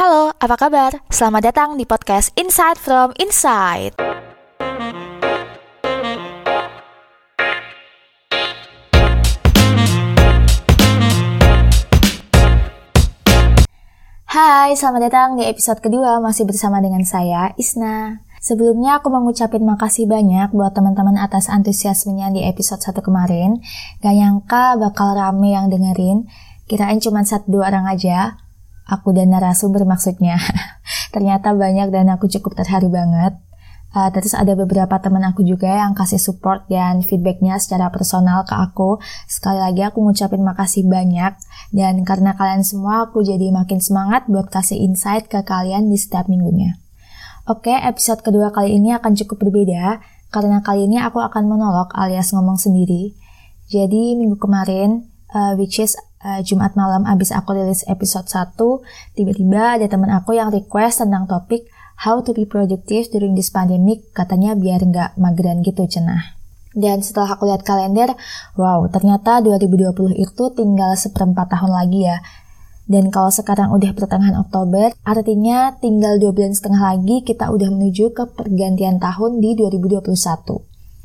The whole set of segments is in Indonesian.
Halo, apa kabar? Selamat datang di podcast Insight from Inside. Hai, selamat datang di episode kedua masih bersama dengan saya, Isna. Sebelumnya aku mengucapkan makasih banyak buat teman-teman atas antusiasmenya di episode 1 kemarin. Gak nyangka bakal rame yang dengerin. Kirain cuma satu dua orang aja. Aku dan narasumber maksudnya. Ternyata banyak dan aku cukup terharu banget. Uh, terus ada beberapa teman aku juga yang kasih support dan feedbacknya secara personal ke aku. Sekali lagi aku ngucapin makasih banyak. Dan karena kalian semua, aku jadi makin semangat buat kasih insight ke kalian di setiap minggunya. Oke, episode kedua kali ini akan cukup berbeda. Karena kali ini aku akan monolog alias ngomong sendiri. Jadi minggu kemarin, uh, which is uh, Jumat malam abis aku rilis episode 1, tiba-tiba ada teman aku yang request tentang topik how to be productive during this pandemic, katanya biar nggak mageran gitu cenah. Dan setelah aku lihat kalender, wow, ternyata 2020 itu tinggal seperempat tahun lagi ya. Dan kalau sekarang udah pertengahan Oktober, artinya tinggal dua bulan setengah lagi kita udah menuju ke pergantian tahun di 2021.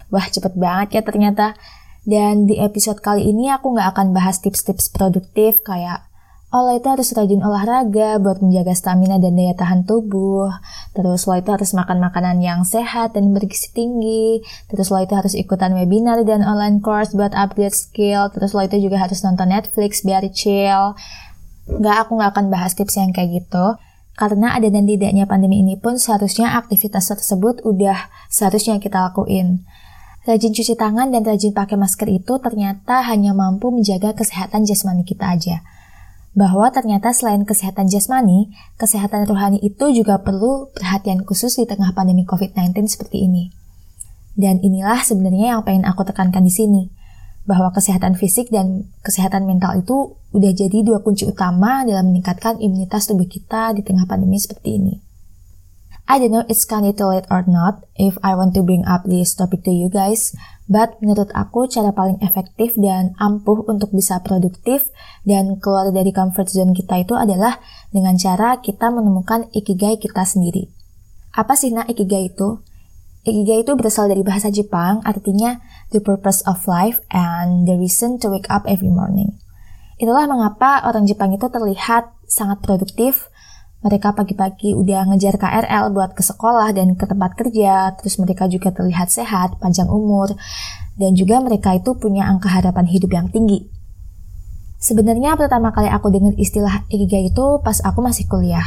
Wah, cepet banget ya ternyata. Dan di episode kali ini aku nggak akan bahas tips-tips produktif kayak Oh, lo itu harus rajin olahraga buat menjaga stamina dan daya tahan tubuh. Terus lo itu harus makan makanan yang sehat dan bergizi tinggi. Terus lo itu harus ikutan webinar dan online course buat upgrade skill. Terus lo itu juga harus nonton Netflix biar chill. Nggak, aku nggak akan bahas tips yang kayak gitu. Karena ada dan tidaknya pandemi ini pun seharusnya aktivitas tersebut udah seharusnya kita lakuin. Rajin cuci tangan dan rajin pakai masker itu ternyata hanya mampu menjaga kesehatan jasmani kita aja bahwa ternyata selain kesehatan jasmani, kesehatan rohani itu juga perlu perhatian khusus di tengah pandemi COVID-19 seperti ini. Dan inilah sebenarnya yang pengen aku tekankan di sini, bahwa kesehatan fisik dan kesehatan mental itu udah jadi dua kunci utama dalam meningkatkan imunitas tubuh kita di tengah pandemi seperti ini. I don't know it's kinda too late or not if I want to bring up this topic to you guys, but menurut aku cara paling efektif dan ampuh untuk bisa produktif dan keluar dari comfort zone kita itu adalah dengan cara kita menemukan ikigai kita sendiri. Apa sih nah ikigai itu? Ikigai itu berasal dari bahasa Jepang, artinya the purpose of life and the reason to wake up every morning. Itulah mengapa orang Jepang itu terlihat sangat produktif, mereka pagi-pagi udah ngejar KRL buat ke sekolah dan ke tempat kerja, terus mereka juga terlihat sehat, panjang umur, dan juga mereka itu punya angka harapan hidup yang tinggi. Sebenarnya pertama kali aku dengar istilah Ikigai itu pas aku masih kuliah.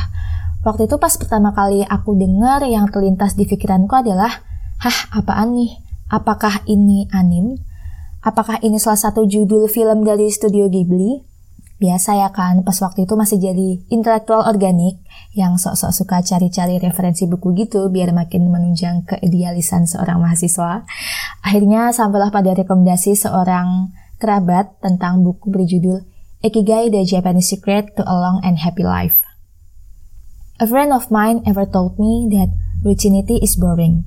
Waktu itu pas pertama kali aku dengar yang terlintas di pikiranku adalah, Hah, apaan nih? Apakah ini anim? Apakah ini salah satu judul film dari studio Ghibli? Biasa ya kan, pas waktu itu masih jadi intelektual organik yang sok-sok suka cari-cari referensi buku gitu biar makin menunjang keidealisan seorang mahasiswa. Akhirnya sampailah pada rekomendasi seorang kerabat tentang buku berjudul Ikigai The Japanese Secret to a Long and Happy Life. A friend of mine ever told me that routinity is boring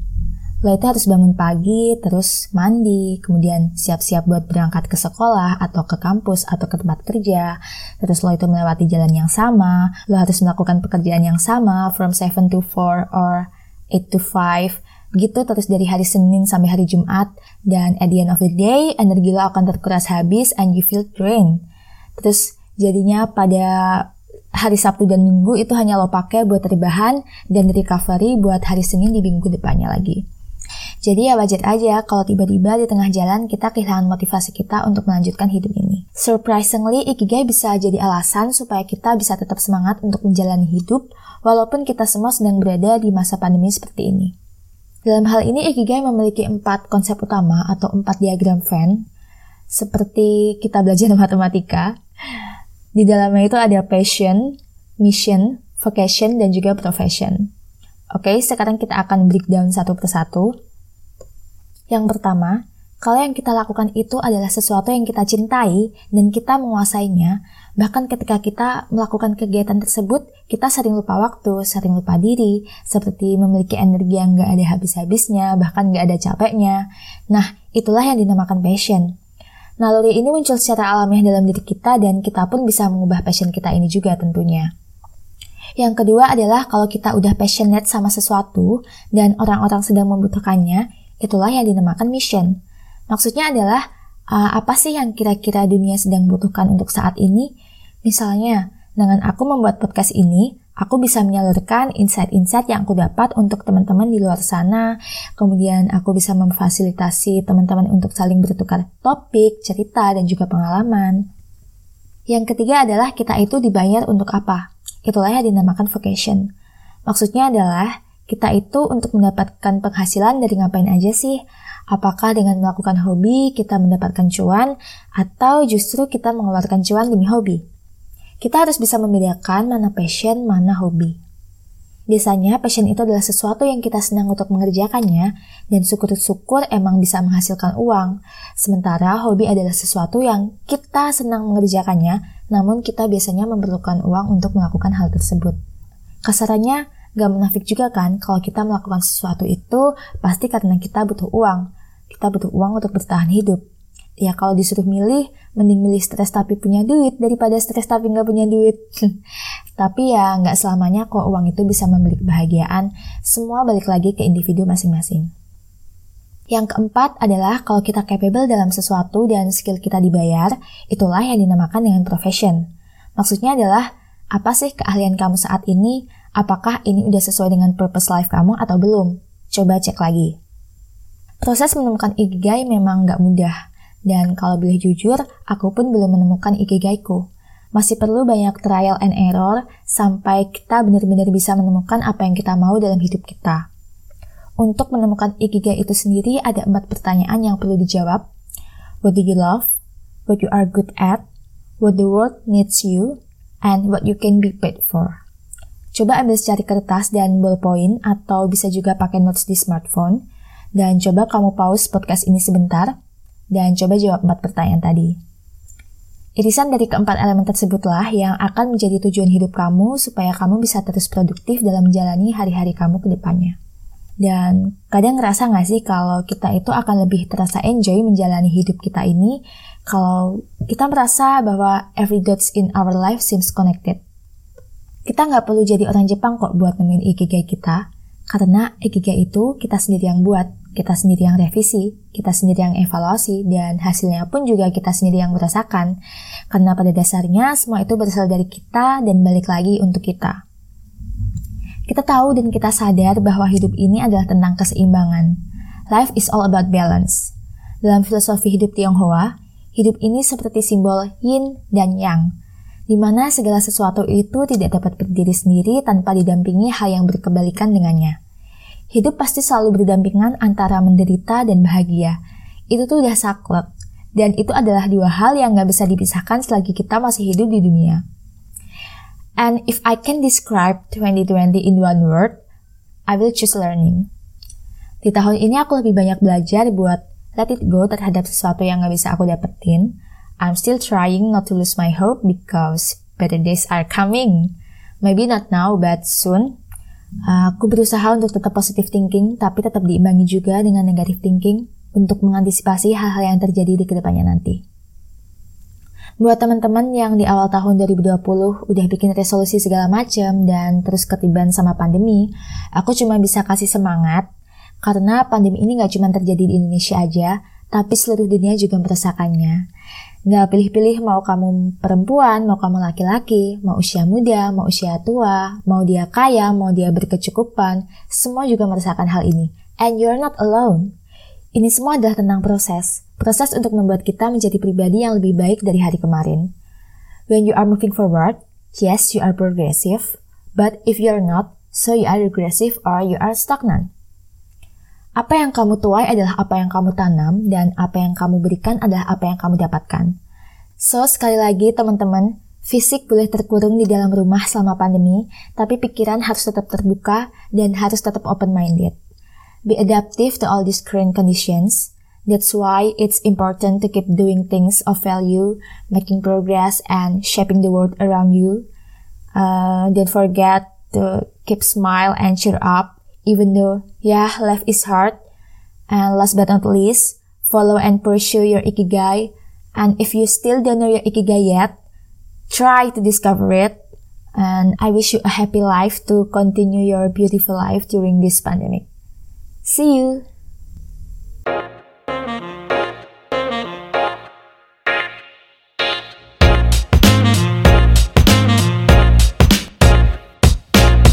lo itu harus bangun pagi, terus mandi, kemudian siap-siap buat berangkat ke sekolah atau ke kampus atau ke tempat kerja. Terus lo itu melewati jalan yang sama, lo harus melakukan pekerjaan yang sama from 7 to 4 or 8 to 5 gitu terus dari hari Senin sampai hari Jumat dan at the end of the day energi lo akan terkuras habis and you feel drained. Terus jadinya pada hari Sabtu dan Minggu itu hanya lo pakai buat rebahan dan recovery buat hari Senin di minggu depannya lagi. Jadi ya wajar aja kalau tiba-tiba di tengah jalan kita kehilangan motivasi kita untuk melanjutkan hidup ini. Surprisingly, Ikigai bisa jadi alasan supaya kita bisa tetap semangat untuk menjalani hidup walaupun kita semua sedang berada di masa pandemi seperti ini. Dalam hal ini, Ikigai memiliki empat konsep utama atau empat diagram Venn, seperti kita belajar matematika. Di dalamnya itu ada passion, mission, vocation, dan juga profession. Oke, sekarang kita akan breakdown satu persatu. Yang pertama, kalau yang kita lakukan itu adalah sesuatu yang kita cintai dan kita menguasainya, bahkan ketika kita melakukan kegiatan tersebut, kita sering lupa waktu, sering lupa diri, seperti memiliki energi yang gak ada habis-habisnya, bahkan gak ada capeknya. Nah, itulah yang dinamakan passion. Naluri ini muncul secara alamiah dalam diri kita dan kita pun bisa mengubah passion kita ini juga tentunya. Yang kedua adalah kalau kita udah passionate sama sesuatu dan orang-orang sedang membutuhkannya, itulah yang dinamakan mission. Maksudnya adalah uh, apa sih yang kira-kira dunia sedang butuhkan untuk saat ini? Misalnya, dengan aku membuat podcast ini, aku bisa menyalurkan insight-insight yang aku dapat untuk teman-teman di luar sana. Kemudian aku bisa memfasilitasi teman-teman untuk saling bertukar topik, cerita, dan juga pengalaman. Yang ketiga adalah kita itu dibayar untuk apa? Itulah yang dinamakan vocation. Maksudnya adalah kita itu untuk mendapatkan penghasilan dari ngapain aja sih? Apakah dengan melakukan hobi kita mendapatkan cuan atau justru kita mengeluarkan cuan demi hobi? Kita harus bisa membedakan mana passion, mana hobi. Biasanya passion itu adalah sesuatu yang kita senang untuk mengerjakannya dan syukur-syukur emang bisa menghasilkan uang. Sementara hobi adalah sesuatu yang kita senang mengerjakannya namun kita biasanya memerlukan uang untuk melakukan hal tersebut. Kasarannya, gak menafik juga kan kalau kita melakukan sesuatu itu pasti karena kita butuh uang. Kita butuh uang untuk bertahan hidup. Ya kalau disuruh milih, mending milih stres tapi punya duit daripada stres tapi nggak punya duit. tapi ya nggak selamanya kok uang itu bisa membeli kebahagiaan. Semua balik lagi ke individu masing-masing. Yang keempat adalah kalau kita capable dalam sesuatu dan skill kita dibayar, itulah yang dinamakan dengan profession. Maksudnya adalah, apa sih keahlian kamu saat ini? Apakah ini udah sesuai dengan purpose life kamu atau belum? Coba cek lagi. Proses menemukan ikigai memang nggak mudah, dan kalau boleh jujur, aku pun belum menemukan ikigaiku. Masih perlu banyak trial and error sampai kita benar-benar bisa menemukan apa yang kita mau dalam hidup kita. Untuk menemukan ikigai itu sendiri ada empat pertanyaan yang perlu dijawab. What do you love? What you are good at? What the world needs you? And what you can be paid for. Coba ambil secari kertas dan ballpoint atau bisa juga pakai notes di smartphone. Dan coba kamu pause podcast ini sebentar dan coba jawab empat pertanyaan tadi. Irisan dari keempat elemen tersebutlah yang akan menjadi tujuan hidup kamu supaya kamu bisa terus produktif dalam menjalani hari-hari kamu ke depannya. Dan kadang ngerasa gak sih kalau kita itu akan lebih terasa enjoy menjalani hidup kita ini kalau kita merasa bahwa every dots in our life seems connected. Kita nggak perlu jadi orang Jepang kok buat nemuin ikigai kita, karena ikigai itu kita sendiri yang buat kita sendiri yang revisi, kita sendiri yang evaluasi, dan hasilnya pun juga kita sendiri yang merasakan. Karena pada dasarnya semua itu berasal dari kita dan balik lagi untuk kita. Kita tahu dan kita sadar bahwa hidup ini adalah tentang keseimbangan. Life is all about balance. Dalam filosofi hidup Tionghoa, hidup ini seperti simbol yin dan yang, di mana segala sesuatu itu tidak dapat berdiri sendiri tanpa didampingi hal yang berkebalikan dengannya. Hidup pasti selalu berdampingan antara menderita dan bahagia. Itu tuh udah saklek. Dan itu adalah dua hal yang gak bisa dipisahkan selagi kita masih hidup di dunia. And if I can describe 2020 in one word, I will choose learning. Di tahun ini aku lebih banyak belajar buat let it go terhadap sesuatu yang gak bisa aku dapetin. I'm still trying not to lose my hope because better days are coming. Maybe not now, but soon Aku berusaha untuk tetap positive thinking, tapi tetap diimbangi juga dengan negative thinking untuk mengantisipasi hal-hal yang terjadi di ke depannya nanti. Buat teman-teman yang di awal tahun 2020 udah bikin resolusi segala macam dan terus ketiban sama pandemi, aku cuma bisa kasih semangat karena pandemi ini gak cuma terjadi di Indonesia aja, tapi seluruh dunia juga merasakannya. Nggak pilih-pilih mau kamu perempuan, mau kamu laki-laki, mau usia muda, mau usia tua, mau dia kaya, mau dia berkecukupan, semua juga merasakan hal ini. And you're not alone. Ini semua adalah tentang proses. Proses untuk membuat kita menjadi pribadi yang lebih baik dari hari kemarin. When you are moving forward, yes, you are progressive. But if you're not, so you are regressive or you are stagnant. Apa yang kamu tuai adalah apa yang kamu tanam, dan apa yang kamu berikan adalah apa yang kamu dapatkan. So, sekali lagi teman-teman, fisik boleh terkurung di dalam rumah selama pandemi, tapi pikiran harus tetap terbuka dan harus tetap open-minded. Be adaptive to all these current conditions. That's why it's important to keep doing things of value, making progress, and shaping the world around you. Uh, don't forget to keep smile and cheer up even though, yeah, life is hard. And last but not least, follow and pursue your ikigai. And if you still don't know your ikigai yet, try to discover it. And I wish you a happy life to continue your beautiful life during this pandemic. See you!